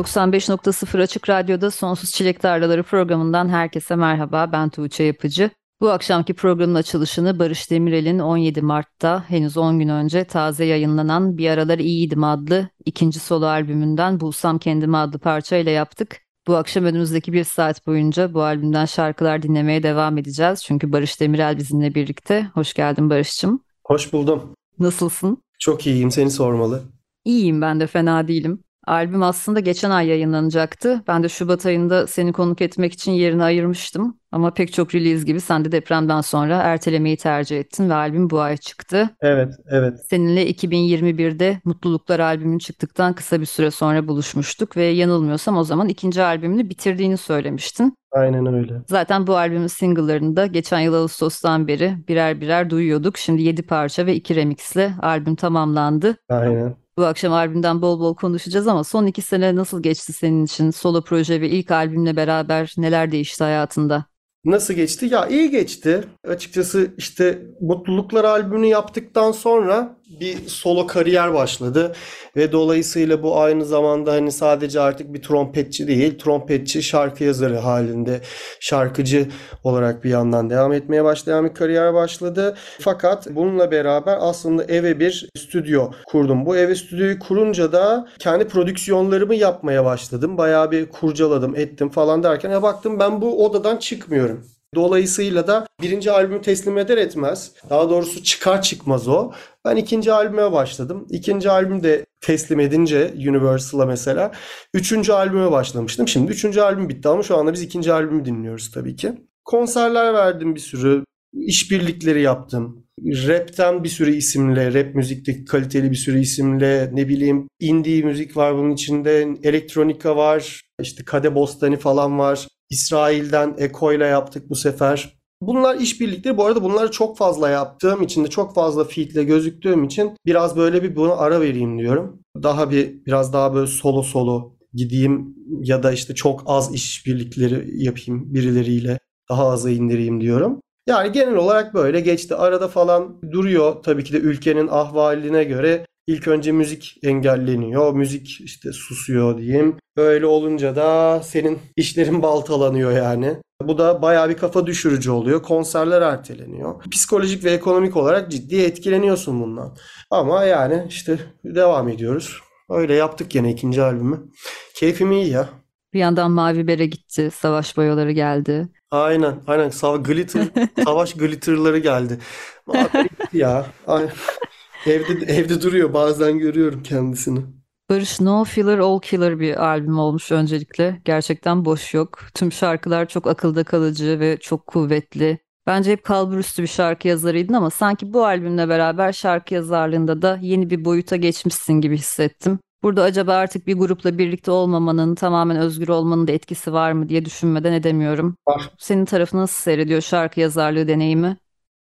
95.0 Açık Radyo'da Sonsuz Çilek Tarlaları programından herkese merhaba. Ben Tuğçe Yapıcı. Bu akşamki programın açılışını Barış Demirel'in 17 Mart'ta henüz 10 gün önce taze yayınlanan Bir Aralar İyiydim adlı ikinci solo albümünden Bulsam Kendimi adlı parçayla yaptık. Bu akşam önümüzdeki bir saat boyunca bu albümden şarkılar dinlemeye devam edeceğiz. Çünkü Barış Demirel bizimle birlikte. Hoş geldin Barış'cığım. Hoş buldum. Nasılsın? Çok iyiyim, seni sormalı. İyiyim ben de fena değilim. Albüm aslında geçen ay yayınlanacaktı. Ben de Şubat ayında seni konuk etmek için yerini ayırmıştım. Ama pek çok release gibi sen de depremden sonra ertelemeyi tercih ettin ve albüm bu ay çıktı. Evet, evet. Seninle 2021'de Mutluluklar albümün çıktıktan kısa bir süre sonra buluşmuştuk ve yanılmıyorsam o zaman ikinci albümünü bitirdiğini söylemiştin. Aynen öyle. Zaten bu albümün single'larını da geçen yıl Ağustos'tan beri birer birer duyuyorduk. Şimdi 7 parça ve 2 remixle albüm tamamlandı. Aynen. Bu akşam albümden bol bol konuşacağız ama son iki sene nasıl geçti senin için? Solo proje ve ilk albümle beraber neler değişti hayatında? Nasıl geçti? Ya iyi geçti. Açıkçası işte Mutluluklar albümünü yaptıktan sonra bir solo kariyer başladı ve dolayısıyla bu aynı zamanda hani sadece artık bir trompetçi değil, trompetçi şarkı yazarı halinde şarkıcı olarak bir yandan devam etmeye başlayan bir kariyer başladı. Fakat bununla beraber aslında eve bir stüdyo kurdum. Bu eve stüdyoyu kurunca da kendi prodüksiyonlarımı yapmaya başladım. Bayağı bir kurcaladım, ettim falan derken ya baktım ben bu odadan çıkmıyorum. Dolayısıyla da birinci albümü teslim eder etmez, daha doğrusu çıkar çıkmaz o. Ben ikinci albüme başladım. İkinci albüm de teslim edince Universal'a mesela. Üçüncü albüme başlamıştım. Şimdi üçüncü albüm bitti ama şu anda biz ikinci albümü dinliyoruz tabii ki. Konserler verdim bir sürü. işbirlikleri yaptım. Rap'ten bir sürü isimle, rap müzikte kaliteli bir sürü isimle, ne bileyim indie müzik var bunun içinde, elektronika var, işte Kade Bostani falan var. İsrail'den Eko ile yaptık bu sefer. Bunlar işbirlikleri. Bu arada bunları çok fazla yaptığım için de çok fazla featle gözüktüğüm için biraz böyle bir buna ara vereyim diyorum. Daha bir biraz daha böyle solo solo gideyim ya da işte çok az işbirlikleri yapayım birileriyle daha aza indireyim diyorum. Yani genel olarak böyle geçti. Arada falan duruyor tabii ki de ülkenin ahvaline göre İlk önce müzik engelleniyor, müzik işte susuyor diyeyim. Öyle olunca da senin işlerin baltalanıyor yani. Bu da bayağı bir kafa düşürücü oluyor. Konserler erteleniyor. Psikolojik ve ekonomik olarak ciddi etkileniyorsun bundan. Ama yani işte devam ediyoruz. Öyle yaptık yine ikinci albümü. Keyfim iyi ya. Bir yandan Mavi Bere gitti, Savaş Boyaları geldi. Aynen, aynen. Sav glitter, savaş glitterları geldi. Mavi ya. Aynen. Evde evde duruyor bazen görüyorum kendisini. Barış No Filler All Killer bir albüm olmuş öncelikle. Gerçekten boş yok. Tüm şarkılar çok akılda kalıcı ve çok kuvvetli. Bence hep kalburüstü bir şarkı yazarıydın ama sanki bu albümle beraber şarkı yazarlığında da yeni bir boyuta geçmişsin gibi hissettim. Burada acaba artık bir grupla birlikte olmamanın, tamamen özgür olmanın da etkisi var mı diye düşünmeden edemiyorum. Var. Senin tarafı nasıl seyrediyor şarkı yazarlığı deneyimi?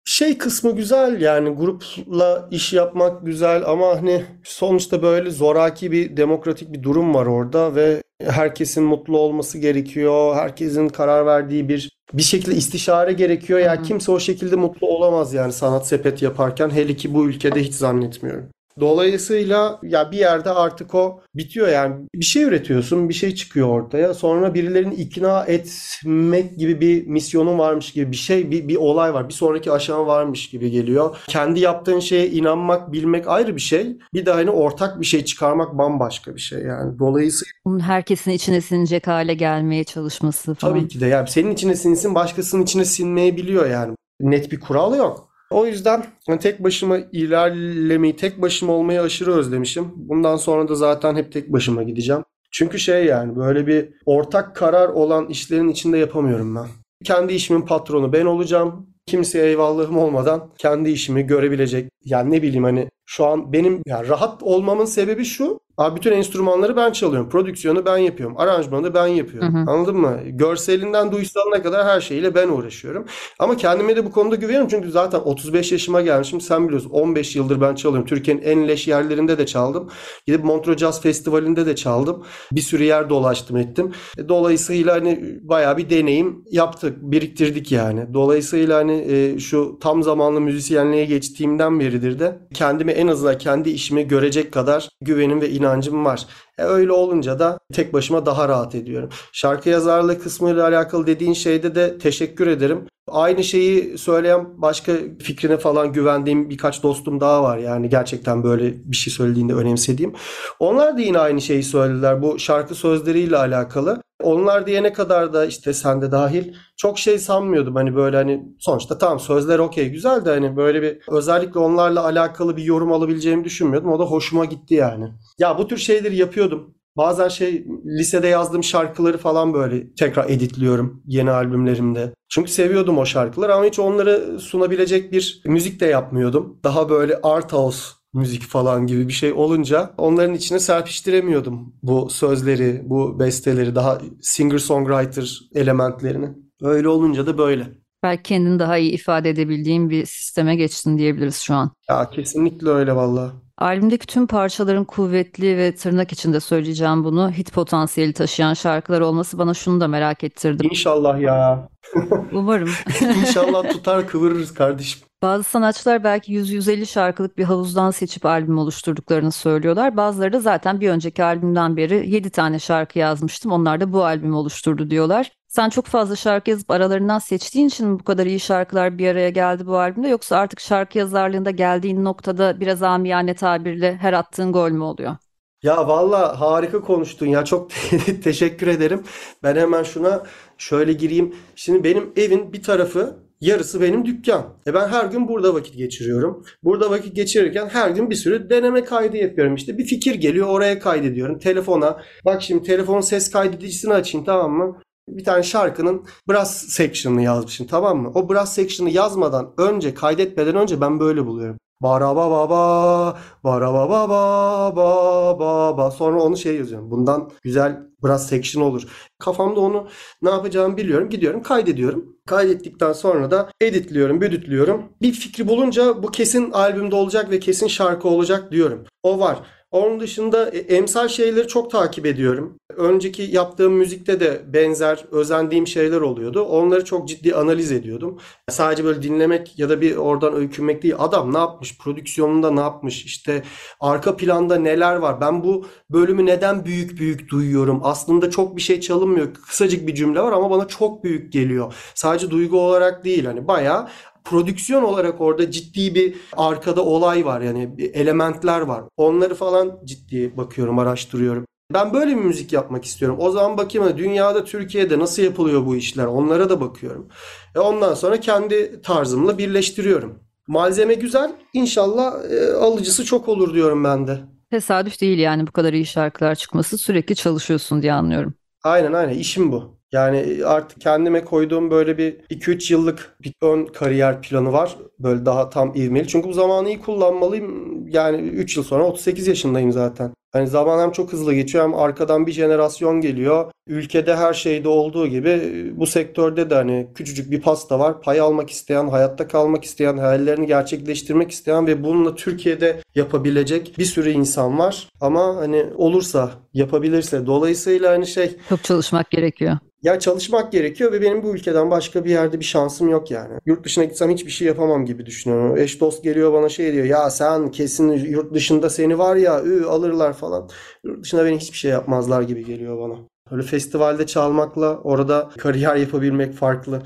Şey kısmı güzel yani grupla iş yapmak güzel ama hani sonuçta böyle zoraki bir demokratik bir durum var orada ve herkesin mutlu olması gerekiyor. Herkesin karar verdiği bir bir şekilde istişare gerekiyor. Yani kimse o şekilde mutlu olamaz yani sanat sepet yaparken hele ki bu ülkede hiç zannetmiyorum. Dolayısıyla ya bir yerde artık o bitiyor yani bir şey üretiyorsun bir şey çıkıyor ortaya sonra birilerini ikna etmek gibi bir misyonun varmış gibi bir şey bir, bir olay var bir sonraki aşama varmış gibi geliyor. Kendi yaptığın şeye inanmak bilmek ayrı bir şey bir de hani ortak bir şey çıkarmak bambaşka bir şey yani dolayısıyla. Bunun herkesin içine sinecek hale gelmeye çalışması falan. Tabii ki de yani senin içine sinsin başkasının içine sinmeyebiliyor yani net bir kural yok. O yüzden hani tek başıma ilerlemeyi, tek başıma olmayı aşırı özlemişim. Bundan sonra da zaten hep tek başıma gideceğim. Çünkü şey yani böyle bir ortak karar olan işlerin içinde yapamıyorum ben. Kendi işimin patronu ben olacağım. Kimseye eyvallahım olmadan kendi işimi görebilecek. Yani ne bileyim hani şu an benim yani rahat olmamın sebebi şu. Abi bütün enstrümanları ben çalıyorum. Prodüksiyonu ben yapıyorum. Aranjmanı ben yapıyorum. Hı hı. Anladın mı? Görselinden duysalına kadar her şeyiyle ben uğraşıyorum. Ama kendime de bu konuda güveniyorum. Çünkü zaten 35 yaşıma gelmişim. Sen biliyorsun 15 yıldır ben çalıyorum. Türkiye'nin en leş yerlerinde de çaldım. Gidip Montreux Jazz Festivali'nde de çaldım. Bir sürü yer dolaştım ettim. E, Dolayısıyla hani bayağı bir deneyim yaptık. Biriktirdik yani. Dolayısıyla hani e, şu tam zamanlı müzisyenliğe geçtiğimden beridir de kendime en azından kendi işimi görecek kadar güvenim ve inancım var. E öyle olunca da tek başıma daha rahat ediyorum. Şarkı yazarlığı kısmıyla alakalı dediğin şeyde de teşekkür ederim. Aynı şeyi söyleyen başka fikrine falan güvendiğim birkaç dostum daha var. Yani gerçekten böyle bir şey söylediğinde önemsediğim. Onlar da yine aynı şeyi söylediler bu şarkı sözleriyle alakalı. Onlar diyene kadar da işte sen de dahil çok şey sanmıyordum. Hani böyle hani sonuçta tamam sözler okey güzel de hani böyle bir özellikle onlarla alakalı bir yorum alabileceğimi düşünmüyordum. O da hoşuma gitti yani. Ya bu tür şeyleri yapıyordum. Bazen şey lisede yazdığım şarkıları falan böyle tekrar editliyorum yeni albümlerimde. Çünkü seviyordum o şarkıları ama hiç onları sunabilecek bir müzik de yapmıyordum. Daha böyle art house müzik falan gibi bir şey olunca onların içine serpiştiremiyordum bu sözleri, bu besteleri, daha singer-songwriter elementlerini. Öyle olunca da böyle. Belki kendini daha iyi ifade edebildiğin bir sisteme geçtin diyebiliriz şu an. Ya kesinlikle öyle vallahi. Albümdeki tüm parçaların kuvvetli ve tırnak içinde söyleyeceğim bunu hit potansiyeli taşıyan şarkılar olması bana şunu da merak ettirdi. İnşallah ya. Umarım. İnşallah tutar kıvırırız kardeşim. Bazı sanatçılar belki 100-150 şarkılık bir havuzdan seçip albüm oluşturduklarını söylüyorlar. Bazıları da zaten bir önceki albümden beri 7 tane şarkı yazmıştım. Onlar da bu albümü oluşturdu diyorlar. Sen çok fazla şarkı yazıp aralarından seçtiğin için mi bu kadar iyi şarkılar bir araya geldi bu albümde yoksa artık şarkı yazarlığında geldiğin noktada biraz amiyane tabirle her attığın gol mü oluyor? Ya valla harika konuştun ya çok teşekkür ederim. Ben hemen şuna şöyle gireyim. Şimdi benim evin bir tarafı yarısı benim dükkan. E ben her gün burada vakit geçiriyorum. Burada vakit geçirirken her gün bir sürü deneme kaydı yapıyorum. İşte bir fikir geliyor oraya kaydediyorum. Telefona bak şimdi telefon ses kaydedicisini açayım tamam mı? Bir tane şarkının brass section'ını yazmışım tamam mı? O brass section'ı yazmadan önce kaydetmeden önce ben böyle buluyorum. Bara ba ba ba, bara ba ba ba ba ba ba. Sonra onu şey yazıyorum. Bundan güzel brass section olur. Kafamda onu ne yapacağımı biliyorum. Gidiyorum kaydediyorum. Kaydettikten sonra da editliyorum, büdütlüyorum. Bir fikri bulunca bu kesin albümde olacak ve kesin şarkı olacak diyorum. O var. Onun dışında e, emsal şeyleri çok takip ediyorum. Önceki yaptığım müzikte de benzer özendiğim şeyler oluyordu. Onları çok ciddi analiz ediyordum. Sadece böyle dinlemek ya da bir oradan öykünmek değil. Adam ne yapmış? Prodüksiyonunda ne yapmış? İşte arka planda neler var? Ben bu bölümü neden büyük büyük duyuyorum? Aslında çok bir şey çalınmıyor. Kısacık bir cümle var ama bana çok büyük geliyor. Sadece duygu olarak değil. Hani bayağı prodüksiyon olarak orada ciddi bir arkada olay var yani elementler var. Onları falan ciddi bakıyorum, araştırıyorum. Ben böyle bir müzik yapmak istiyorum. O zaman bakayım hani dünyada, Türkiye'de nasıl yapılıyor bu işler? Onlara da bakıyorum. E ondan sonra kendi tarzımla birleştiriyorum. Malzeme güzel. İnşallah e, alıcısı çok olur diyorum ben de. Tesadüf değil yani bu kadar iyi şarkılar çıkması sürekli çalışıyorsun diye anlıyorum. Aynen aynen işim bu. Yani artık kendime koyduğum böyle bir 2-3 yıllık bir ön kariyer planı var. Böyle daha tam ivmeli. Çünkü bu zamanı iyi kullanmalıyım. Yani 3 yıl sonra 38 yaşındayım zaten. Hani zaman hem çok hızlı geçiyor hem arkadan bir jenerasyon geliyor. Ülkede her şeyde olduğu gibi bu sektörde de hani küçücük bir pasta var. Pay almak isteyen, hayatta kalmak isteyen, hayallerini gerçekleştirmek isteyen ve bununla Türkiye'de yapabilecek bir sürü insan var. Ama hani olursa, yapabilirse. Dolayısıyla hani şey Çok çalışmak gerekiyor. Ya çalışmak gerekiyor ve benim bu ülkeden başka bir yerde bir şansım yok yani. Yurt dışına gitsem hiçbir şey yapamam gibi düşünüyorum. Eş dost geliyor bana şey diyor. Ya sen kesin yurt dışında seni var ya ü, alırlar falan. Yurt dışında beni hiçbir şey yapmazlar gibi geliyor bana. Böyle festivalde çalmakla orada kariyer yapabilmek farklı.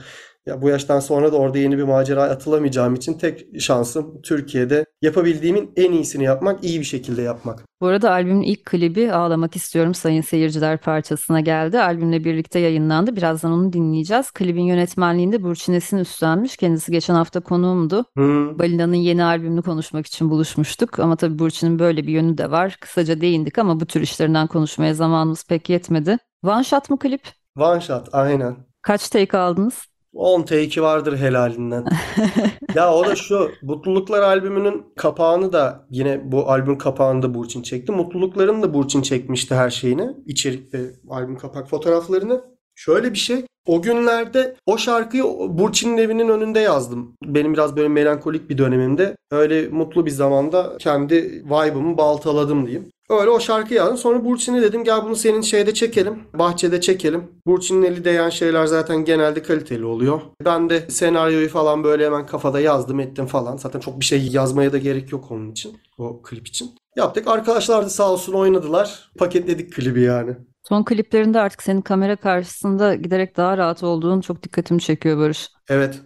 Ya bu yaştan sonra da orada yeni bir macera atılamayacağım için tek şansım Türkiye'de yapabildiğimin en iyisini yapmak, iyi bir şekilde yapmak. Bu arada albümün ilk klibi Ağlamak İstiyorum Sayın Seyirciler parçasına geldi. Albümle birlikte yayınlandı. Birazdan onu dinleyeceğiz. Klibin yönetmenliğinde Burçin Esin üstlenmiş. Kendisi geçen hafta konuğumdu. Hmm. Balina'nın yeni albümünü konuşmak için buluşmuştuk. Ama tabii Burçin'in böyle bir yönü de var. Kısaca değindik ama bu tür işlerinden konuşmaya zamanımız pek yetmedi. One shot mı klip? One shot aynen. Kaç take aldınız? 10 take'i vardır helalinden. ya o da şu. Mutluluklar albümünün kapağını da yine bu albüm kapağını da Burçin çekti. Mutlulukların da Burçin çekmişti her şeyini. İçerik ve albüm kapak fotoğraflarını. Şöyle bir şey. O günlerde o şarkıyı Burçin'in evinin önünde yazdım. Benim biraz böyle melankolik bir dönemimde. Öyle mutlu bir zamanda kendi vibe'ımı baltaladım diyeyim. Öyle o şarkı yazdım. Sonra Burçin'e dedim gel bunu senin şeyde çekelim. Bahçede çekelim. Burçin'in eli değen şeyler zaten genelde kaliteli oluyor. Ben de senaryoyu falan böyle hemen kafada yazdım ettim falan. Zaten çok bir şey yazmaya da gerek yok onun için. O klip için. Yaptık. Arkadaşlar da sağ olsun oynadılar. Paketledik klibi yani. Son kliplerinde artık senin kamera karşısında giderek daha rahat olduğun çok dikkatimi çekiyor Barış. Evet.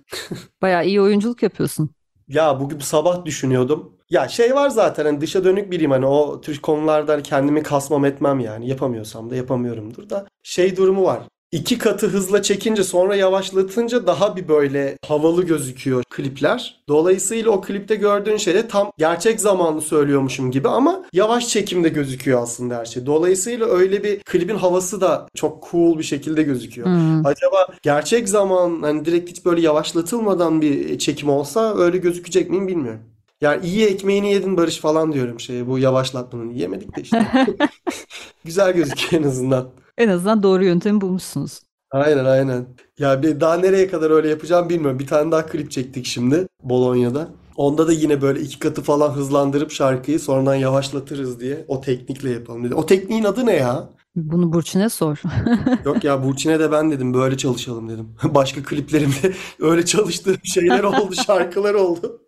Bayağı iyi oyunculuk yapıyorsun. Ya bugün sabah düşünüyordum. Ya şey var zaten hani dışa dönük biriyim hani o tür konularda kendimi kasmam etmem yani. Yapamıyorsam da yapamıyorumdur da. Şey durumu var. İki katı hızla çekince sonra yavaşlatınca daha bir böyle havalı gözüküyor klipler. Dolayısıyla o klipte gördüğün şey de tam gerçek zamanlı söylüyormuşum gibi ama yavaş çekimde gözüküyor aslında her şey. Dolayısıyla öyle bir klibin havası da çok cool bir şekilde gözüküyor. Hmm. Acaba gerçek zaman hani direkt hiç böyle yavaşlatılmadan bir çekim olsa öyle gözükecek miyim bilmiyorum. Yani iyi ekmeğini yedin Barış falan diyorum şey bu yavaşlatmanın. Yemedik de işte. Güzel gözüküyor en azından. En azından doğru yöntemi bulmuşsunuz. Aynen aynen. Ya bir daha nereye kadar öyle yapacağım bilmiyorum. Bir tane daha klip çektik şimdi Bolonya'da. Onda da yine böyle iki katı falan hızlandırıp şarkıyı sonradan yavaşlatırız diye o teknikle yapalım dedi. O tekniğin adı ne ya? Bunu Burçin'e sor. Yok ya Burçin'e de ben dedim böyle çalışalım dedim. Başka kliplerimde öyle çalıştığım şeyler oldu, şarkılar oldu.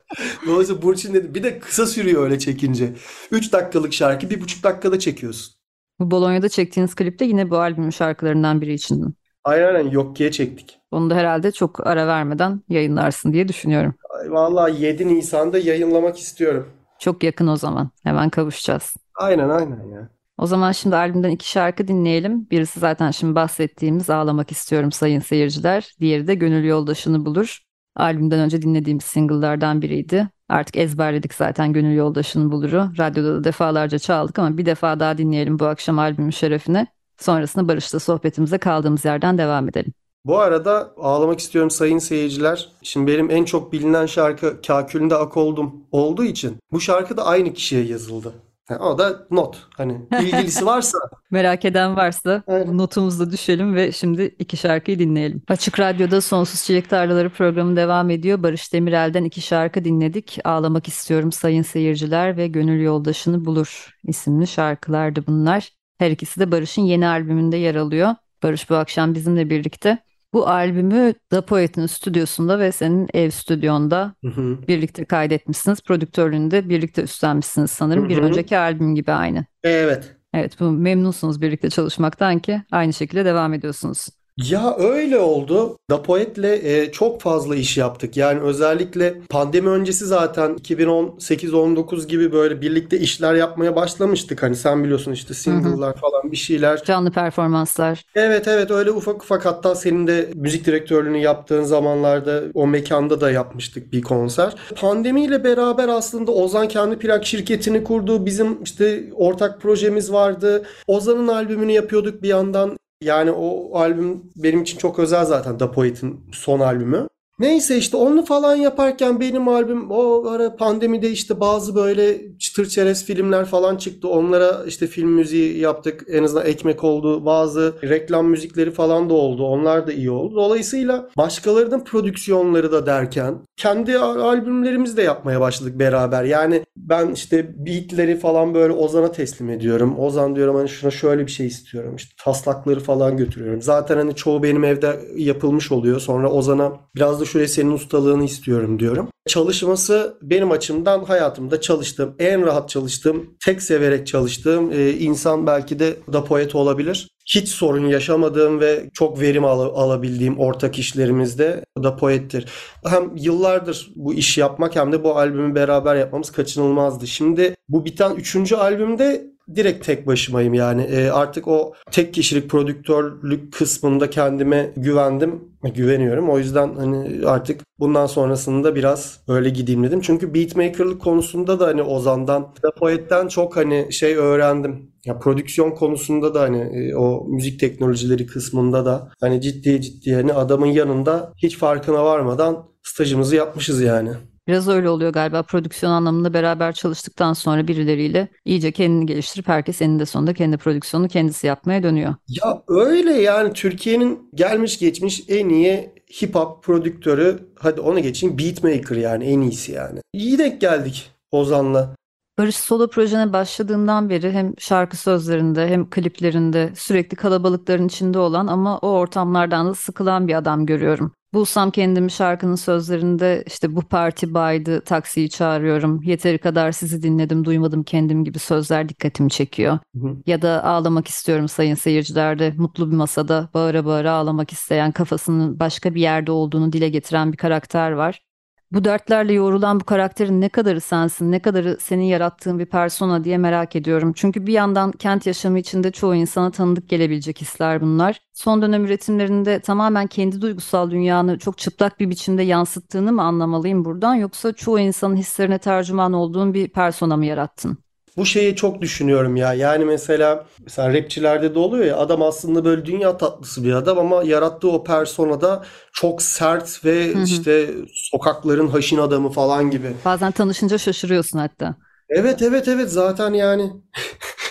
Dolayısıyla Burçin dedim. Bir de kısa sürüyor öyle çekince. 3 dakikalık şarkı 1,5 dakikada çekiyorsun. Bu Bolonya'da çektiğiniz klipte yine bu albümün şarkılarından biri içindi. Aynen aynen Yokki'ye çektik. Onu da herhalde çok ara vermeden yayınlarsın diye düşünüyorum. Ay, Vallahi 7 Nisan'da yayınlamak istiyorum. Çok yakın o zaman. Hemen kavuşacağız. Aynen aynen ya. O zaman şimdi albümden iki şarkı dinleyelim. Birisi zaten şimdi bahsettiğimiz Ağlamak İstiyorum sayın seyirciler. Diğeri de Gönül Yoldaşını Bulur. Albümden önce dinlediğimiz single'lardan biriydi. Artık ezberledik zaten Gönül Yoldaşını Bulur'u. Radyoda da defalarca çaldık ama bir defa daha dinleyelim bu akşam albümün şerefine. Sonrasında Barış'la sohbetimize kaldığımız yerden devam edelim. Bu arada ağlamak istiyorum sayın seyirciler. Şimdi benim en çok bilinen şarkı Kakülünde Ak Oldum olduğu için bu şarkı da aynı kişiye yazıldı. Ha, o da not. Hani ilgilisi varsa Merak eden varsa Aynen. notumuzu düşelim ve şimdi iki şarkıyı dinleyelim. Açık Radyo'da Sonsuz Çilek Tarlaları programı devam ediyor. Barış Demirel'den iki şarkı dinledik. Ağlamak istiyorum sayın seyirciler ve Gönül Yoldaşını Bulur isimli şarkılardı bunlar. Her ikisi de Barış'ın yeni albümünde yer alıyor. Barış bu akşam bizimle birlikte. Bu albümü Da Poet'in stüdyosunda ve senin ev stüdyonda Hı hı. birlikte kaydetmişsiniz. Prodüktörlüğünü de birlikte üstlenmişsiniz sanırım. Bir Hı hı. önceki albüm gibi aynı. evet. Evet, bu memnunsunuz birlikte çalışmaktan ki aynı şekilde devam ediyorsunuz. Ya öyle oldu. Da Poet'le e, çok fazla iş yaptık. Yani özellikle pandemi öncesi zaten 2018-19 gibi böyle birlikte işler yapmaya başlamıştık. Hani sen biliyorsun işte single'lar falan bir şeyler. Canlı performanslar. Evet evet öyle ufak ufak hatta senin de müzik direktörlüğünü yaptığın zamanlarda o mekanda da yapmıştık bir konser. Pandemiyle beraber aslında Ozan kendi plak şirketini kurdu. Bizim işte ortak projemiz vardı. Ozan'ın albümünü yapıyorduk bir yandan. Yani o albüm benim için çok özel zaten Da Poet'in son albümü. Neyse işte onu falan yaparken benim albüm o ara pandemide işte bazı böyle çıtır çerez filmler falan çıktı. Onlara işte film müziği yaptık. En azından ekmek oldu. Bazı reklam müzikleri falan da oldu. Onlar da iyi oldu. Dolayısıyla başkalarının prodüksiyonları da derken kendi al- albümlerimizi de yapmaya başladık beraber. Yani ben işte beatleri falan böyle Ozan'a teslim ediyorum. Ozan diyorum hani şuna şöyle bir şey istiyorum. İşte taslakları falan götürüyorum. Zaten hani çoğu benim evde yapılmış oluyor. Sonra Ozan'a biraz da şuraya senin ustalığını istiyorum diyorum. Çalışması benim açımdan hayatımda çalıştığım, en rahat çalıştığım, tek severek çalıştığım e, insan belki de da poet olabilir. Hiç sorun yaşamadığım ve çok verim al- alabildiğim ortak işlerimizde da poettir. Hem yıllardır bu işi yapmak hem de bu albümü beraber yapmamız kaçınılmazdı. Şimdi bu biten üçüncü albümde direkt tek başımayım yani. E, artık o tek kişilik prodüktörlük kısmında kendime güvendim. Güveniyorum. O yüzden hani artık bundan sonrasında biraz öyle gideyim dedim. Çünkü beatmakerlık konusunda da hani Ozan'dan, da Poet'ten çok hani şey öğrendim. Ya prodüksiyon konusunda da hani e, o müzik teknolojileri kısmında da hani ciddi ciddi hani adamın yanında hiç farkına varmadan stajımızı yapmışız yani. Biraz öyle oluyor galiba prodüksiyon anlamında beraber çalıştıktan sonra birileriyle iyice kendini geliştirip herkes eninde sonunda kendi prodüksiyonunu kendisi yapmaya dönüyor. Ya öyle yani Türkiye'nin gelmiş geçmiş en iyi hip hop prodüktörü hadi onu geçin beatmaker yani en iyisi yani. İyi denk geldik Ozan'la. Barış solo projene başladığından beri hem şarkı sözlerinde hem kliplerinde sürekli kalabalıkların içinde olan ama o ortamlardan da sıkılan bir adam görüyorum. Bulsam kendimi şarkının sözlerinde işte bu parti baydı, taksiyi çağırıyorum, yeteri kadar sizi dinledim, duymadım kendim gibi sözler dikkatimi çekiyor. Hı hı. Ya da ağlamak istiyorum sayın seyircilerde, mutlu bir masada bağıra bağıra ağlamak isteyen, kafasının başka bir yerde olduğunu dile getiren bir karakter var. Bu dertlerle yoğrulan bu karakterin ne kadarı sensin, ne kadarı senin yarattığın bir persona diye merak ediyorum. Çünkü bir yandan kent yaşamı içinde çoğu insana tanıdık gelebilecek hisler bunlar. Son dönem üretimlerinde tamamen kendi duygusal dünyanı çok çıplak bir biçimde yansıttığını mı anlamalıyım buradan yoksa çoğu insanın hislerine tercüman olduğun bir persona mı yarattın? Bu şeyi çok düşünüyorum ya. Yani mesela mesela rapçilerde de oluyor ya adam aslında böyle dünya tatlısı bir adam ama yarattığı o personada çok sert ve Hı hı. işte sokakların haşin adamı falan gibi. Bazen tanışınca şaşırıyorsun hatta. Evet evet evet zaten yani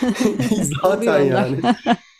zaten yani.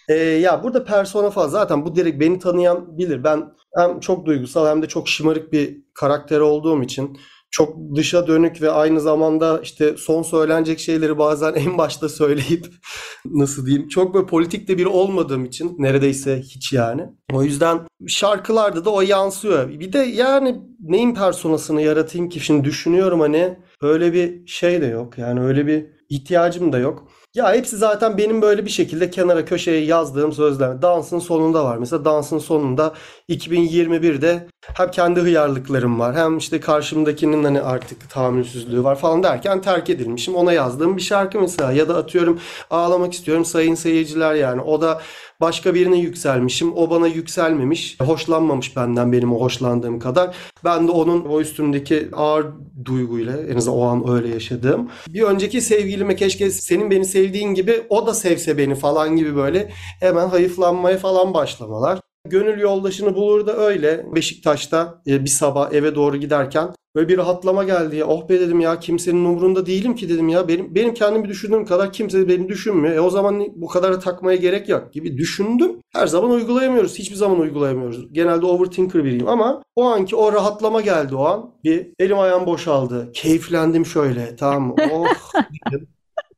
Ee, ya burada persona falan zaten bu direkt beni tanıyan bilir. Ben hem çok duygusal hem de çok şımarık bir karakter olduğum için çok dışa dönük ve aynı zamanda işte son söylenecek şeyleri bazen en başta söyleyip nasıl diyeyim çok böyle politik de biri olmadığım için neredeyse hiç yani. O yüzden şarkılarda da o yansıyor. Bir de yani neyin personasını yaratayım ki şimdi düşünüyorum hani öyle bir şey de yok. Yani öyle bir ihtiyacım da yok. Ya hepsi zaten benim böyle bir şekilde kenara köşeye yazdığım sözler. Dansın sonunda var. Mesela dansın sonunda 2021'de hem kendi hıyarlıklarım var hem işte karşımdakinin hani artık tahammülsüzlüğü var falan derken terk edilmişim. Ona yazdığım bir şarkı mesela ya da atıyorum ağlamak istiyorum sayın seyirciler yani. O da başka birine yükselmişim. O bana yükselmemiş. Hoşlanmamış benden benim o hoşlandığım kadar. Ben de onun o üstümdeki ağır duyguyla en azından o an öyle yaşadığım. Bir önceki sevgilime keşke senin beni sevdiğin gibi o da sevse beni falan gibi böyle hemen hayıflanmaya falan başlamalar. Gönül yoldaşını bulur da öyle. Beşiktaş'ta e, bir sabah eve doğru giderken böyle bir rahatlama geldi. Oh be dedim ya kimsenin umurunda değilim ki dedim ya. Benim benim kendimi düşündüğüm kadar kimse beni düşünmüyor. E o zaman bu kadar da takmaya gerek yok gibi düşündüm. Her zaman uygulayamıyoruz. Hiçbir zaman uygulayamıyoruz. Genelde overthinker biriyim ama o anki o rahatlama geldi o an. Bir elim ayağım boşaldı. Keyiflendim şöyle tamam? Oh.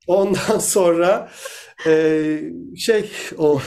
Ondan sonra e, şey o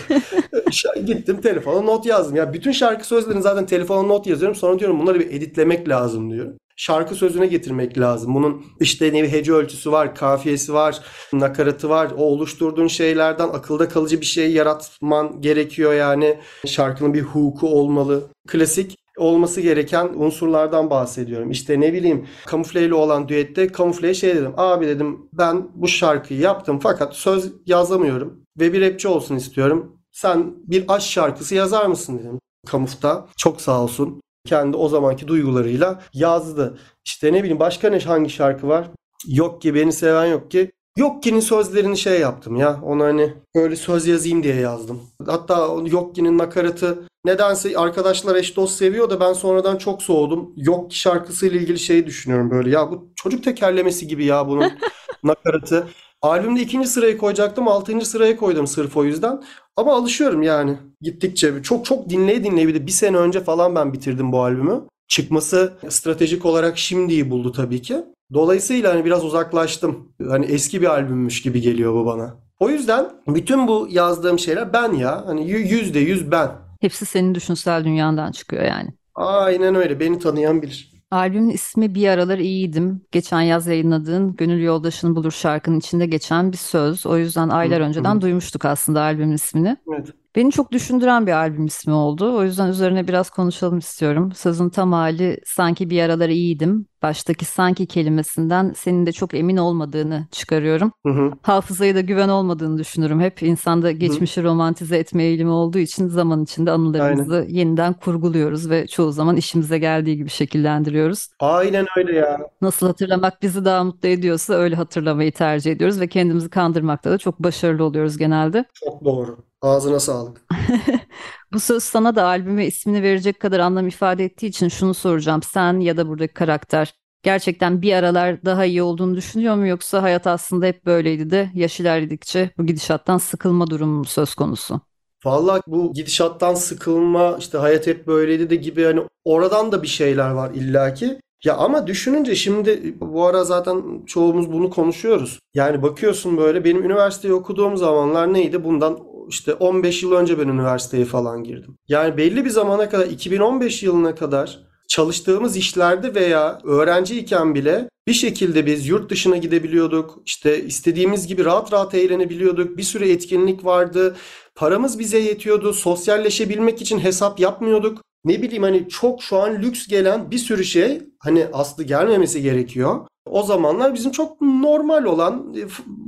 gittim telefona not yazdım. Ya bütün şarkı sözlerini zaten telefona not yazıyorum. Sonra diyorum bunları bir editlemek lazım diyorum. Şarkı sözüne getirmek lazım. Bunun işte ne bir hece ölçüsü var, kafiyesi var, nakaratı var. O oluşturduğun şeylerden akılda kalıcı bir şey yaratman gerekiyor yani. Şarkının bir huku olmalı. Klasik olması gereken unsurlardan bahsediyorum. İşte ne bileyim kamufleyle olan düette kamufleye şey dedim. Abi dedim ben bu şarkıyı yaptım fakat söz yazamıyorum ve bir rapçi olsun istiyorum. Sen bir aşk şarkısı yazar mısın dedim. Kamufta çok sağ olsun kendi o zamanki duygularıyla yazdı. İşte ne bileyim başka ne hangi şarkı var? Yok ki beni seven yok ki. Yok ki'nin sözlerini şey yaptım ya. Onu hani böyle söz yazayım diye yazdım. Hatta o Yok ki'nin nakaratı nedense arkadaşlar eş dost seviyor da ben sonradan çok soğudum. Yok ki şarkısıyla ilgili şeyi düşünüyorum böyle. Ya bu çocuk tekerlemesi gibi ya bunun nakaratı. Albümde ikinci sırayı koyacaktım. Altıncı sıraya koydum sırf o yüzden. Ama alışıyorum yani gittikçe. Çok çok dinleye dinleye bir de bir sene önce falan ben bitirdim bu albümü. Çıkması stratejik olarak şimdiyi buldu tabii ki. Dolayısıyla hani biraz uzaklaştım. Hani eski bir albümmüş gibi geliyor bu bana. O yüzden bütün bu yazdığım şeyler ben ya. Hani yü- yüzde yüz ben. Hepsi senin düşünsel dünyandan çıkıyor yani. Aynen öyle. Beni tanıyan bilir. Albümün ismi Bir Aralar İyiydim. Geçen yaz yayınladığın Gönül Yoldaşını Bulur şarkının içinde geçen bir söz. O yüzden aylar önceden duymuştuk aslında albümün ismini. Evet. Beni çok düşündüren bir albüm ismi oldu. O yüzden üzerine biraz konuşalım istiyorum. Sözün tam hali sanki bir aralar iyiydim. Baştaki sanki kelimesinden senin de çok emin olmadığını çıkarıyorum. Hı hı. Hafızaya da güven olmadığını düşünürüm hep. İnsanda geçmişi romantize etme eğilimi olduğu için zaman içinde anılarımızı yeniden kurguluyoruz ve çoğu zaman işimize geldiği gibi şekillendiriyoruz. Aynen öyle ya. Nasıl hatırlamak bizi daha mutlu ediyorsa öyle hatırlamayı tercih ediyoruz ve kendimizi kandırmakta da çok başarılı oluyoruz genelde. Çok doğru. Ağzına sağlık. Bu söz sana da albüme ismini verecek kadar anlam ifade ettiği için şunu soracağım. Sen ya da buradaki karakter gerçekten bir aralar daha iyi olduğunu düşünüyor mu yoksa hayat aslında hep böyleydi de yaş ilerledikçe bu gidişattan sıkılma durumu mu söz konusu? Vallahi bu gidişattan sıkılma işte hayat hep böyleydi de gibi hani oradan da bir şeyler var illaki. Ya ama düşününce şimdi bu ara zaten çoğumuz bunu konuşuyoruz. Yani bakıyorsun böyle benim üniversiteyi okuduğum zamanlar neydi? Bundan işte 15 yıl önce ben üniversiteye falan girdim. Yani belli bir zamana kadar 2015 yılına kadar çalıştığımız işlerde veya öğrenciyken bile bir şekilde biz yurt dışına gidebiliyorduk. İşte istediğimiz gibi rahat rahat eğlenebiliyorduk. Bir sürü etkinlik vardı. Paramız bize yetiyordu. Sosyalleşebilmek için hesap yapmıyorduk. Ne bileyim hani çok şu an lüks gelen bir sürü şey hani aslı gelmemesi gerekiyor. O zamanlar bizim çok normal olan e,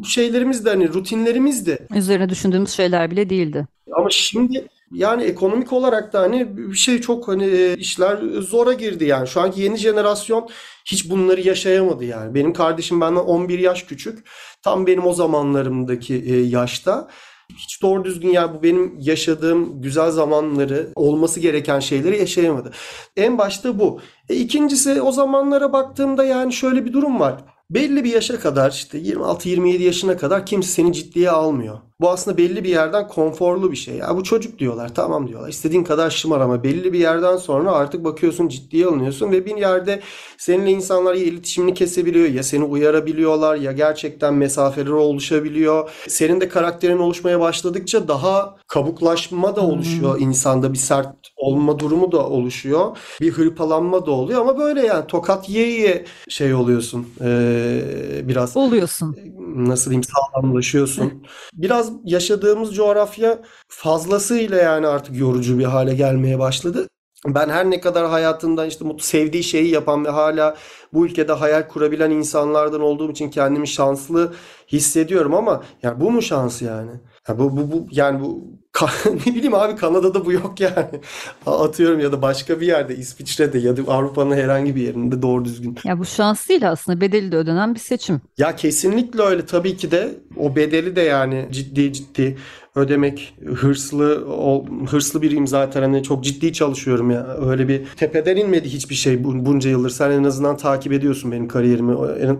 şeylerimizdi hani rutinlerimizdi. Üzerine düşündüğümüz şeyler bile değildi. Ama şimdi yani ekonomik olarak da hani bir şey çok hani e, işler zora girdi yani. Şu anki yeni jenerasyon hiç bunları yaşayamadı yani. Benim kardeşim benden 11 yaş küçük. Tam benim o zamanlarımdaki e, yaşta. Hiç doğru düzgün ya bu benim yaşadığım güzel zamanları, olması gereken şeyleri yaşayamadı. En başta bu. E, ikincisi o zamanlara baktığımda yani şöyle bir durum var. Belli bir yaşa kadar işte 26-27 yaşına kadar kimse seni ciddiye almıyor. Bu aslında belli bir yerden konforlu bir şey. Ya bu çocuk diyorlar, tamam diyorlar. İstediğin kadar şımar ama belli bir yerden sonra artık bakıyorsun ciddiye alınıyorsun ve bir yerde seninle insanlar ya iletişimini kesebiliyor ya seni uyarabiliyorlar ya gerçekten mesafeler oluşabiliyor. Senin de karakterin oluşmaya başladıkça daha kabuklaşma da oluşuyor insanda bir sert olma durumu da oluşuyor. Bir hırpalanma da oluyor ama böyle yani tokat yiye yiye şey oluyorsun. Ee, biraz Oluyorsun. nasıl diyeyim sağlamlaşıyorsun. Biraz yaşadığımız coğrafya fazlasıyla yani artık yorucu bir hale gelmeye başladı. Ben her ne kadar hayatında işte mutlu sevdiği şeyi yapan ve hala bu ülkede hayal kurabilen insanlardan olduğum için kendimi şanslı hissediyorum ama yani bu mu şans yani? Ya bu, bu, bu yani bu ne bileyim abi Kanada'da bu yok yani. Atıyorum ya da başka bir yerde İsviçre'de ya da Avrupa'nın herhangi bir yerinde doğru düzgün Ya bu şans değil aslında bedeli de ödenen bir seçim. ya kesinlikle öyle tabii ki de o bedeli de yani ciddi ciddi ödemek hırslı ol- hırslı biriyim zaten hani çok ciddi çalışıyorum ya öyle bir tepeden inmedi hiçbir şey bu- bunca yıldır sen en azından takip ediyorsun benim kariyerimi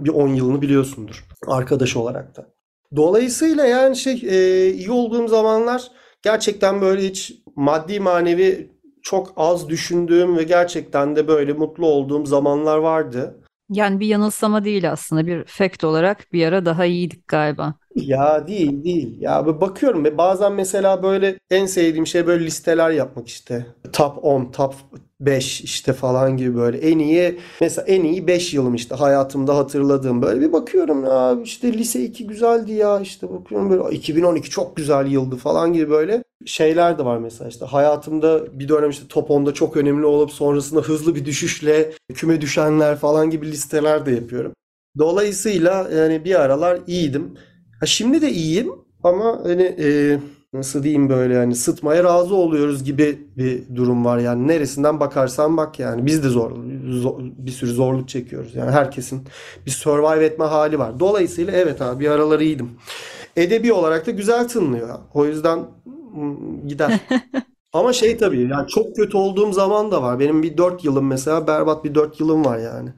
bir 10 yılını biliyorsundur arkadaş olarak da. Dolayısıyla yani şey e, iyi olduğum zamanlar gerçekten böyle hiç maddi manevi çok az düşündüğüm ve gerçekten de böyle mutlu olduğum zamanlar vardı. Yani bir yanılsama değil aslında bir fact olarak bir ara daha iyiydik galiba. Ya değil değil. Ya böyle bakıyorum ve bazen mesela böyle en sevdiğim şey böyle listeler yapmak işte. Top 10, top 5 işte falan gibi böyle en iyi mesela en iyi 5 yılım işte hayatımda hatırladığım böyle bir bakıyorum ya işte lise 2 güzeldi ya işte bakıyorum böyle "Ay, 2012 çok güzel yıldı falan gibi böyle şeyler de var mesela işte hayatımda bir dönem işte top 10'da çok önemli olup sonrasında hızlı bir düşüşle küme düşenler falan gibi listeler de yapıyorum. Dolayısıyla yani bir aralar iyiydim. Ha şimdi de iyiyim ama hani e, nasıl diyeyim böyle yani sıtmaya razı oluyoruz gibi bir durum var yani neresinden bakarsan bak yani biz de zor, zor- bir sürü zorluk çekiyoruz yani herkesin bir survive etme hali var. Dolayısıyla evet abi bir aralar iyiydim. Edebi olarak da güzel tınlıyor. O yüzden mm, gider. Ama şey tabii yani çok kötü olduğum zaman da var. Benim bir 4 yılım mesela berbat bir 4 yılım var yani.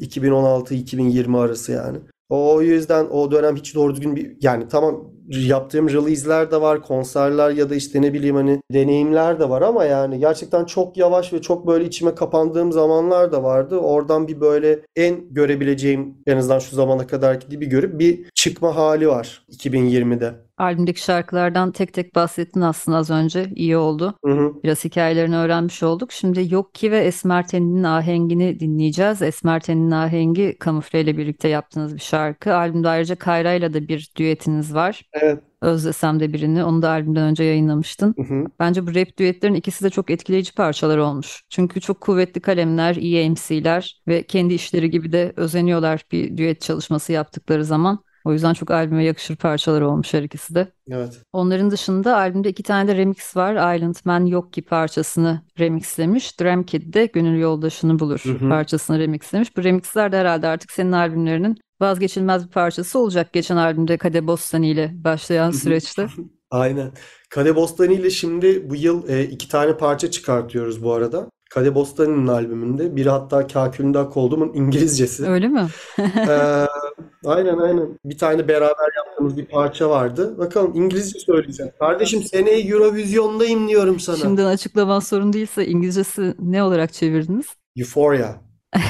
2016-2020 arası yani. O yüzden o dönem hiç doğru düzgün bir yani tamam yaptığım release'ler de var, konserler ya da işte ne bileyim hani deneyimler de var ama yani gerçekten çok yavaş ve çok böyle içime kapandığım zamanlar da vardı. Oradan bir böyle en görebileceğim en azından şu zamana kadarki gibi görüp bir çıkma hali var 2020'de. Albümdeki şarkılardan tek tek bahsettin aslında az önce. İyi oldu. Hı hı. Biraz hikayelerini öğrenmiş olduk. Şimdi Yok Ki ve Esmer Ten'in ahengini dinleyeceğiz. Esmer Ten'in ahengi Kamufle ile birlikte yaptığınız bir şarkı. Albümde ayrıca Kayra ile de bir düetiniz var. Evet. Özlesem de birini. Onu da albümden önce yayınlamıştın. Hı hı. Bence bu rap düetlerin ikisi de çok etkileyici parçalar olmuş. Çünkü çok kuvvetli kalemler, iyi MC'ler ve kendi işleri gibi de özeniyorlar bir düet çalışması yaptıkları zaman. O yüzden çok albüme yakışır parçalar olmuş her ikisi de. Evet. Onların dışında albümde iki tane de remix var. Island Man Yok Ki parçasını remixlemiş. Dram Kid de Gönül Yoldaşını Bulur Hı hı. parçasını remixlemiş. Bu remixler de herhalde artık senin albümlerinin vazgeçilmez bir parçası olacak. Geçen albümde Kade Bostani ile başlayan süreçte. Aynen. Kade Bostani ile şimdi bu yıl e, iki tane parça çıkartıyoruz bu arada. Kade Bostani'nin albümünde. Biri hatta Kakülünde Ak Olduğumun İngilizcesi. Öyle mi? Ee, aynen aynen. Bir tane beraber yaptığımız bir parça vardı. Bakalım İngilizce söyleyeceğim. Kardeşim seneye Eurovision'dayım diyorum sana. Şimdiden açıklaman sorun değilse İngilizcesi ne olarak çevirdiniz? Euphoria.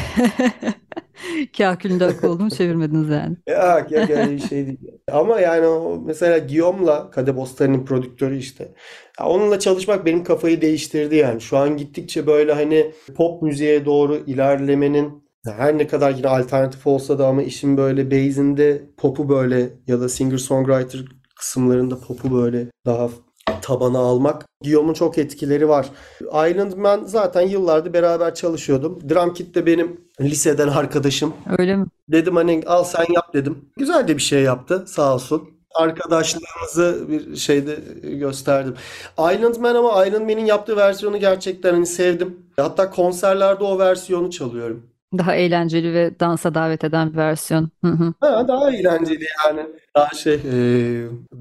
Kakülünde ak olduğumu çevirmediniz yani. Ya, ya, ya şey değil. Ama yani o mesela Guillaume'la Kade Bostani'nin prodüktörü işte. Ya onunla çalışmak benim kafayı değiştirdi yani. Şu an gittikçe böyle hani pop müziğe doğru ilerlemenin her ne kadar yine alternatif olsa da ama işin böyle base'inde pop'u böyle ya da singer-songwriter kısımlarında pop'u böyle daha tabana almak. Guillaume'un çok etkileri var. Island Man zaten yıllardır beraber çalışıyordum. Drum Kit de benim liseden arkadaşım. Öyle mi? Dedim hani al sen yap dedim. Güzel de bir şey yaptı sağ olsun. Arkadaşlığımızı bir şeyde gösterdim. Island Man ama Island Man'in yaptığı versiyonu gerçekten hani sevdim. Hatta konserlerde o versiyonu çalıyorum. Daha eğlenceli ve dansa davet eden bir versiyon. Hı hı. Ha, daha eğlenceli yani. Daha şey e,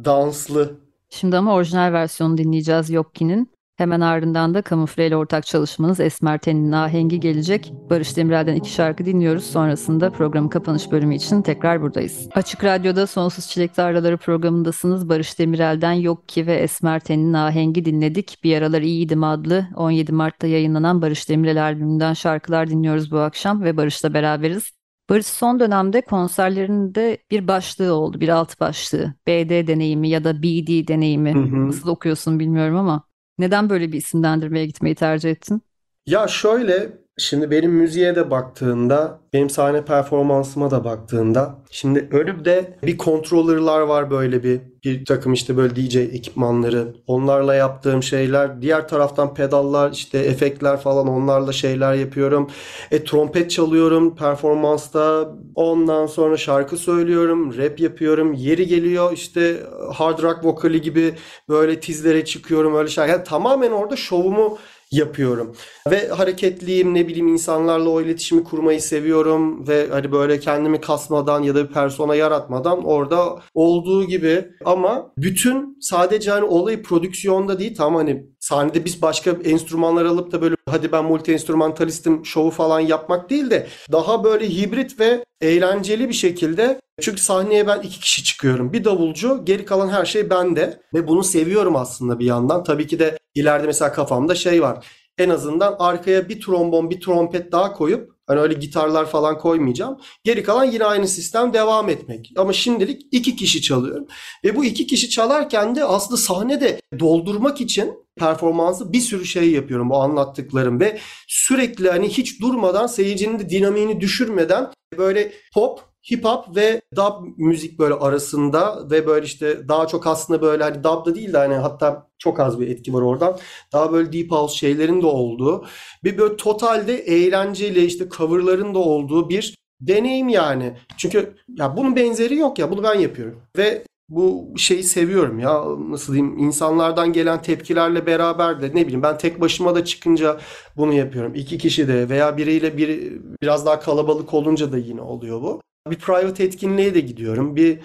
danslı. Şimdi ama orijinal versiyonu dinleyeceğiz Yokki'nin. Hemen ardından da Kamufle ile ortak çalışmanız Esmer Ten'in ahengi gelecek. Barış Demirel'den iki şarkı dinliyoruz. Sonrasında programın kapanış bölümü için tekrar buradayız. Açık Radyo'da Sonsuz Çilek Tarlaları programındasınız. Barış Demirel'den Yokki ve Esmer Ten'in ahengi dinledik. Bir aralar iyiydim adlı 17 Mart'ta yayınlanan Barış Demirel albümünden şarkılar dinliyoruz bu akşam ve Barış'la beraberiz. Barış son dönemde konserlerinde bir başlığı oldu, bir alt başlığı. BD deneyimi ya da BD deneyimi. Hı hı. Nasıl okuyorsun bilmiyorum ama neden böyle bir isimlendirmeye gitmeyi tercih ettin? Ya şöyle şimdi benim müziğe de baktığında benim sahne performansıma da baktığında şimdi önümde bir controller'lar var böyle bir bir takım işte böyle DJ ekipmanları. Onlarla yaptığım şeyler diğer taraftan pedallar işte efektler falan onlarla şeyler yapıyorum. E trompet çalıyorum performansta. Ondan sonra şarkı söylüyorum rap yapıyorum. Yeri geliyor işte hard rock vokali gibi böyle tizlere çıkıyorum öyle şeyler yani tamamen orada şovumu yapıyorum. Ve hareketliyim ne bileyim insanlarla o iletişimi kurmayı seviyorum ve hani böyle kendimi kasmadan ya da bir persona yaratmadan orada olduğu gibi ama bütün sadece hani olayı prodüksiyonda değil tam hani sahnede biz başka enstrümanlar alıp da böyle hadi ben multi enstrümantalistim şovu falan yapmak değil de daha böyle hibrit ve eğlenceli bir şekilde çünkü sahneye ben iki kişi çıkıyorum. Bir davulcu, geri kalan her şey bende. Ve bunu seviyorum aslında bir yandan. Tabii ki de ileride mesela kafamda şey var. En azından arkaya bir trombon, bir trompet daha koyup hani öyle gitarlar falan koymayacağım. Geri kalan yine aynı sistem devam etmek. Ama şimdilik iki kişi çalıyorum. Ve bu iki kişi çalarken de aslında sahnede doldurmak için performansı bir sürü şey yapıyorum bu anlattıklarım ve sürekli hani hiç durmadan seyircinin de dinamiğini düşürmeden böyle pop hip hop ve dub müzik böyle arasında ve böyle işte daha çok aslında böyle hani dub da değil de hani hatta çok az bir etki var oradan. Daha böyle deep house şeylerin de olduğu bir böyle totalde eğlenceli işte coverların da olduğu bir deneyim yani. Çünkü ya bunun benzeri yok ya bunu ben yapıyorum. Ve bu şeyi seviyorum ya nasıl diyeyim insanlardan gelen tepkilerle beraber de ne bileyim ben tek başıma da çıkınca bunu yapıyorum. İki kişi de veya biriyle biri biraz daha kalabalık olunca da yine oluyor bu. Bir private etkinliğe de gidiyorum. Bir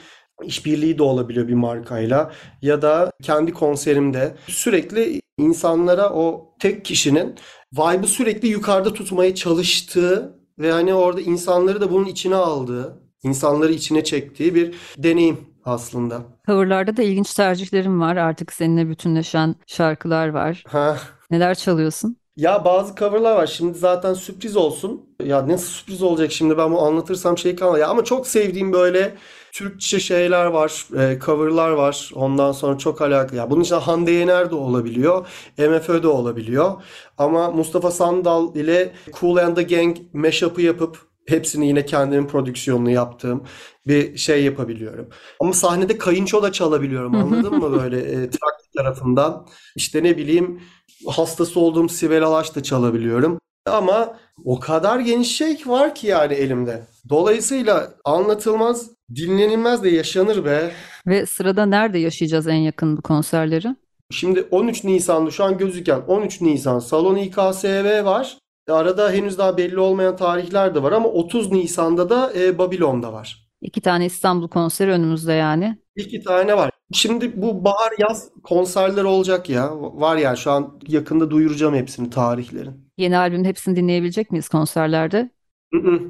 işbirliği de olabiliyor bir markayla ya da kendi konserimde sürekli insanlara o tek kişinin vibe'ı sürekli yukarıda tutmaya çalıştığı ve hani orada insanları da bunun içine aldığı, insanları içine çektiği bir deneyim aslında. Coverlarda da ilginç tercihlerim var. Artık seninle bütünleşen şarkılar var. Ha. Neler çalıyorsun? Ya bazı coverlar var. Şimdi zaten sürpriz olsun. Ya nasıl sürpriz olacak şimdi ben bu anlatırsam şey kalmaz. Ya ama çok sevdiğim böyle Türkçe şeyler var, e, coverlar var. Ondan sonra çok alakalı. Ya bunun içinde Hande Yener de olabiliyor, MFÖ de olabiliyor. Ama Mustafa Sandal ile Cool and the Gang mashup'ı yapıp hepsini yine kendimin prodüksiyonunu yaptığım bir şey yapabiliyorum. Ama sahnede kayınço da çalabiliyorum anladın mı böyle e, Trakya tarafından. İşte ne bileyim hastası olduğum Sibel Alaş da çalabiliyorum. Ama o kadar geniş şey var ki yani elimde. Dolayısıyla anlatılmaz, dinlenilmez de yaşanır be. Ve sırada nerede yaşayacağız en yakın bu konserleri? Şimdi 13 Nisan'da şu an gözüken 13 Nisan Salon İKSV var. Arada henüz daha belli olmayan tarihler de var ama 30 Nisan'da da e, Babilon'da var. İki tane İstanbul konseri önümüzde yani. İki tane var. Şimdi bu bahar yaz konserler olacak ya. Var ya şu an yakında duyuracağım hepsini tarihlerin. Yeni albümün hepsini dinleyebilecek miyiz konserlerde? Hı.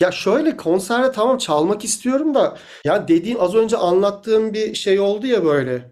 Ya şöyle konserde tamam çalmak istiyorum da ya dediğim az önce anlattığım bir şey oldu ya böyle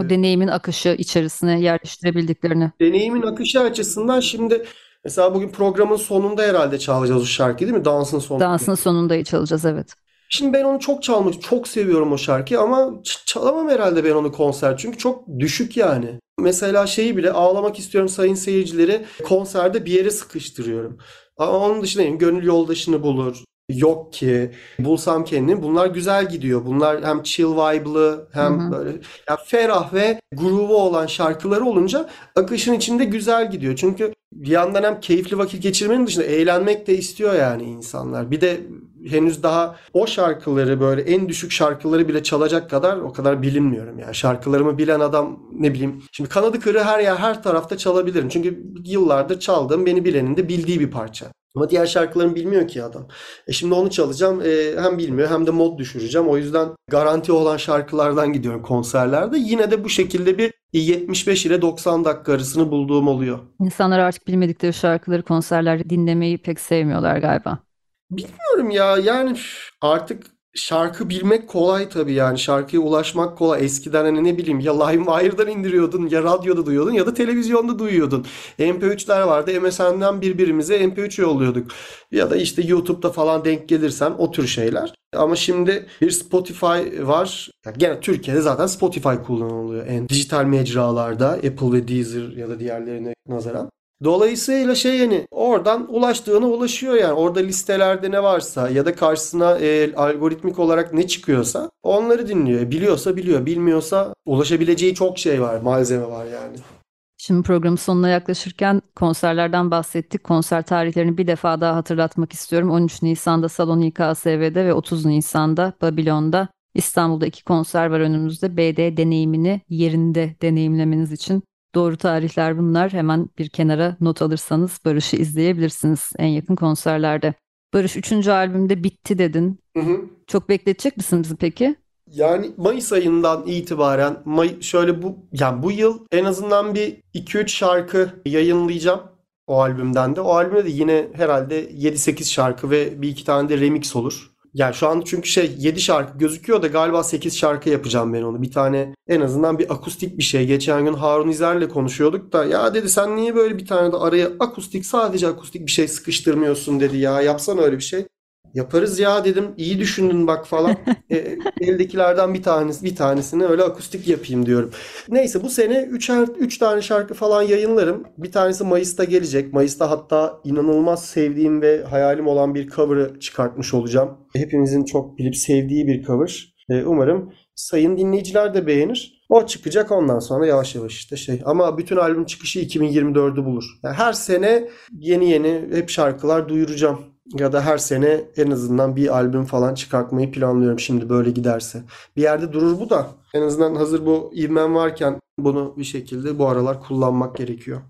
O deneyimin akışı içerisine yerleştirebildiklerini. deneyimin akışı açısından şimdi mesela bugün programın sonunda herhalde çalacağız o şarkıyı değil mi? Dansın sonunda. Dansın sonunda çalacağız evet. Şimdi ben onu çok çalmak, çok seviyorum o şarkıyı ama çalamam herhalde ben onu konser çünkü çok düşük yani. Mesela şeyi bile ağlamak istiyorum sayın seyircileri konserde bir yere sıkıştırıyorum. Ama onun dışında gönül yoldaşını bulur. Yok ki bulsam kendimi. Bunlar güzel gidiyor. Bunlar hem chill vibe'lı hem Hı hı. böyle ya ferah ve groove'u olan şarkıları olunca akışın içinde güzel gidiyor. Çünkü bir yandan hem keyifli vakit geçirmenin dışında eğlenmek de istiyor yani insanlar. Bir de henüz daha o şarkıları böyle en düşük şarkıları bile çalacak kadar o kadar bilinmiyorum yani. Şarkılarımı bilen adam ne bileyim. Şimdi kanadı kırığı her yer her tarafta çalabilirim. Çünkü yıllardır çaldığım beni bilenin de bildiği bir parça. Ama diğer şarkılarımı bilmiyor ki adam. E şimdi onu çalacağım. E, hem bilmiyor hem de mod düşüreceğim. O yüzden garanti olan şarkılardan gidiyorum konserlerde. Yine de bu şekilde bir 75 ile 90 dakika arasını bulduğum oluyor. İnsanlar artık bilmedikleri şarkıları konserlerde dinlemeyi pek sevmiyorlar galiba. Bilmiyorum ya yani artık şarkı bilmek kolay tabii yani şarkıya ulaşmak kolay. Eskiden hani ne bileyim ya LimeWire'dan indiriyordun ya radyoda duyuyordun ya da televizyonda duyuyordun. MP3'ler vardı MSN'den birbirimize MP3 yolluyorduk. Ya da işte YouTube'da falan denk gelirsen o tür şeyler. Ama şimdi bir Spotify var. Ya gene Türkiye'de zaten Spotify kullanılıyor. En dijital mecralarda Apple ve Deezer ya da diğerlerine nazaran. Dolayısıyla şey yani oradan ulaştığına ulaşıyor yani. Orada listelerde ne varsa ya da karşısına e, algoritmik olarak ne çıkıyorsa onları dinliyor. E, Biliyorsa biliyor, bilmiyorsa ulaşabileceği çok şey var, malzeme var yani. Şimdi programın sonuna yaklaşırken konserlerden bahsettik. Konser tarihlerini bir defa daha hatırlatmak istiyorum. 13 Nisan'da Salon İKSV'de ve 30 Nisan'da Babilon'da İstanbul'da iki konser var önümüzde. BD deneyimini yerinde deneyimlemeniz için doğru tarihler bunlar. Hemen bir kenara not alırsanız Barış'ı izleyebilirsiniz en yakın konserlerde. Barış 3. albümde bitti dedin. Hı hı. Çok bekletecek misin bizi peki? Yani Mayıs ayından itibaren May şöyle bu yani bu yıl en azından bir 2-3 şarkı yayınlayacağım o albümden de. O albümde de yine herhalde 7-8 şarkı ve bir iki tane de remix olur. Yani şu an çünkü şey 7 şarkı gözüküyor da galiba 8 şarkı yapacağım ben onu. Bir tane en azından bir akustik bir şey. Geçen gün Harun İzer'le konuşuyorduk da ya dedi sen niye böyle bir tane de araya akustik sadece akustik bir şey sıkıştırmıyorsun dedi ya yapsana öyle bir şey. Yaparız ya dedim. İyi düşündün bak falan. E, eldekilerden bir tanesi bir tanesini öyle akustik yapayım diyorum. Neyse bu sene 3 3 tane şarkı falan yayınlarım. Bir tanesi Mayıs'ta gelecek. Mayıs'ta hatta inanılmaz sevdiğim ve hayalim olan bir cover'ı çıkartmış olacağım. Hepimizin çok bilip sevdiği bir cover. E, umarım sayın dinleyiciler de beğenir. O çıkacak ondan sonra yavaş yavaş işte şey. Ama bütün albüm çıkışı 2024'ü bulur. Yani her sene yeni yeni hep şarkılar duyuracağım. Ya da her sene en azından bir albüm falan çıkartmayı planlıyorum şimdi böyle giderse. Bir yerde durur bu da. En azından hazır bu ivmem varken bunu bir şekilde bu aralar kullanmak gerekiyor.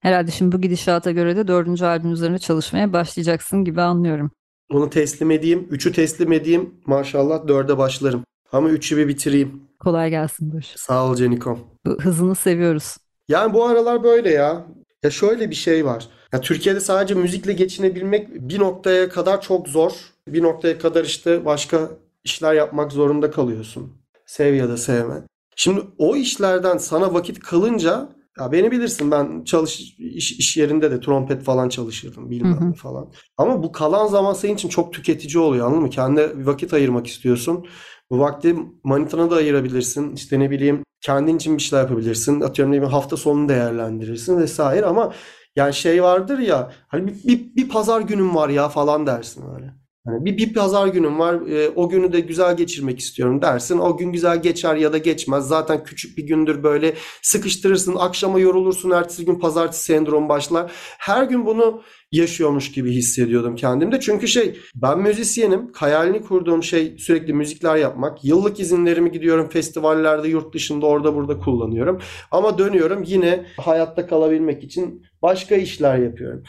Herhalde şimdi bu gidişata göre de dördüncü albüm üzerine çalışmaya başlayacaksın gibi anlıyorum. Onu teslim edeyim. Üçü teslim edeyim. Maşallah dörde başlarım. Ama üçü bir bitireyim. Kolay gelsin Barış. Sağ ol Canikom. Bu hızını seviyoruz. Yani bu aralar böyle ya. Ya şöyle bir şey var. Ya Türkiye'de sadece müzikle geçinebilmek bir noktaya kadar çok zor. Bir noktaya kadar işte başka işler yapmak zorunda kalıyorsun. Sev ya da sevme. Şimdi o işlerden sana vakit kalınca Ya beni bilirsin ben çalış iş, iş yerinde de trompet falan çalışırdım bilmem Hı falan. Ama bu kalan zaman senin için çok tüketici oluyor anladın mı? Kendine vakit ayırmak istiyorsun. Bu vakti manitana da ayırabilirsin. İşte ne bileyim kendin için bir şeyler yapabilirsin. Atıyorum ne bileyim hafta sonunu değerlendirirsin vesaire ama yani şey vardır ya hani bir, bir, bir pazar günüm var ya falan dersin öyle. Hani bir, bir pazar günüm var e, o günü de güzel geçirmek istiyorum dersin. O gün güzel geçer ya da geçmez. Zaten küçük bir gündür böyle sıkıştırırsın. Akşama yorulursun. Ertesi gün pazartesi sendromu başlar. Her gün bunu yaşıyormuş gibi hissediyordum kendimde. Çünkü şey ben müzisyenim. Hayalini kurduğum şey sürekli müzikler yapmak. Yıllık izinlerimi gidiyorum festivallerde yurt dışında orada burada kullanıyorum. Ama dönüyorum yine hayatta kalabilmek için başka işler yapıyorum.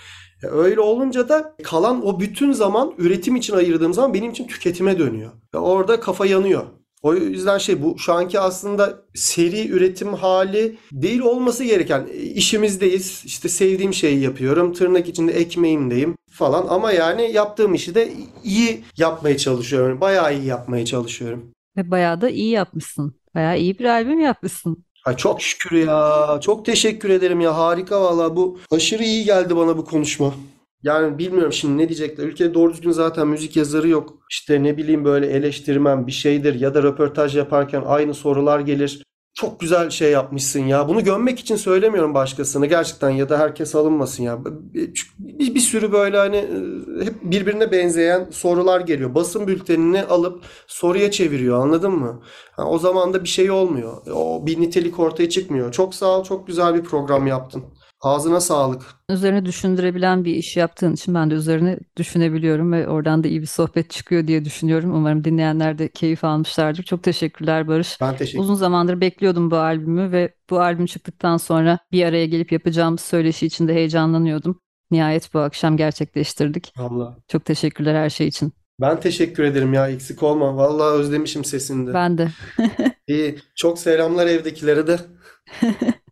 Öyle olunca da kalan o bütün zaman üretim için ayırdığım zaman benim için tüketime dönüyor. Ve orada kafa yanıyor. O yüzden şey bu şu anki aslında seri üretim hali değil olması gereken e, işimizdeyiz. İşte sevdiğim şeyi yapıyorum. Tırnak içinde ekmeğimdeyim falan ama yani yaptığım işi de iyi yapmaya çalışıyorum. Bayağı iyi yapmaya çalışıyorum. Ve bayağı da iyi yapmışsın. Bayağı iyi bir albüm yapmışsın. Ay çok şükür ya. Çok teşekkür ederim ya. Harika valla bu aşırı iyi geldi bana bu konuşma. Yani bilmiyorum şimdi ne diyecekler. Ülkede doğru düzgün zaten müzik yazarı yok. İşte ne bileyim böyle eleştirmen bir şeydir ya da röportaj yaparken aynı sorular gelir. Çok güzel şey yapmışsın ya. Bunu gömmek için söylemiyorum başkasını gerçekten ya da herkes alınmasın ya. Bir, bir sürü böyle hani e, hep birbirine benzeyen sorular geliyor. Basın bültenini alıp soruya çeviriyor anladın mı? Ha, o zaman da bir şey olmuyor. O bir nitelik ortaya çıkmıyor. Çok sağ ol, çok güzel bir program yaptın. Ağzına sağlık. Üzerine düşündürebilen bir iş yaptığın için ben de üzerine düşünebiliyorum ve oradan da iyi bir sohbet çıkıyor diye düşünüyorum. Umarım dinleyenler de keyif almışlardır. Çok teşekkürler Barış. Ben teşekkür Uzun zamandır bekliyordum bu albümü ve bu albüm çıktıktan sonra bir araya gelip yapacağımız söyleşi için de heyecanlanıyordum. Nihayet bu akşam gerçekleştirdik. abla. Çok teşekkürler her şey için. Ben teşekkür ederim ya eksik olma. Vallahi özlemişim sesini de. Ben de. İyi. Çok selamlar evdekilere de.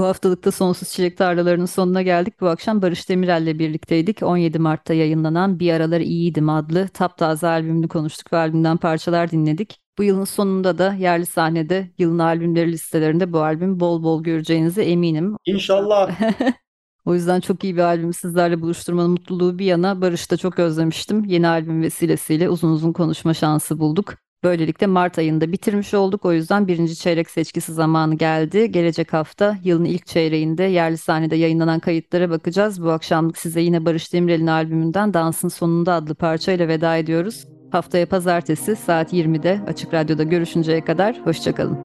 Bu haftalıkta Sonsuz Çilek Tarlalarının sonuna geldik. Bu akşam Barış Demirel'le birlikteydik. 17 Mart'ta yayınlanan Bir Aralar İyiydim adlı taptaze albümünü konuştuk ve albümden parçalar dinledik. Bu yılın sonunda da yerli sahnede yılın albümleri listelerinde bu albüm bol bol göreceğinize eminim. İnşallah. O yüzden çok iyi bir albümü sizlerle buluşturmanın mutluluğu bir yana Barış'ı da çok özlemiştim. Yeni albüm vesilesiyle uzun uzun konuşma şansı bulduk. Böylelikle Mart ayında bitirmiş olduk. O yüzden birinci çeyrek seçkisi zamanı geldi. Gelecek hafta yılın ilk çeyreğinde yerli sahnede yayınlanan kayıtlara bakacağız. Bu akşamlık size yine Barış Demirel'in albümünden Dansın Sonunda adlı parçayla veda ediyoruz. Haftaya pazartesi saat 20'de Açık Radyo'da görüşünceye kadar hoşçakalın.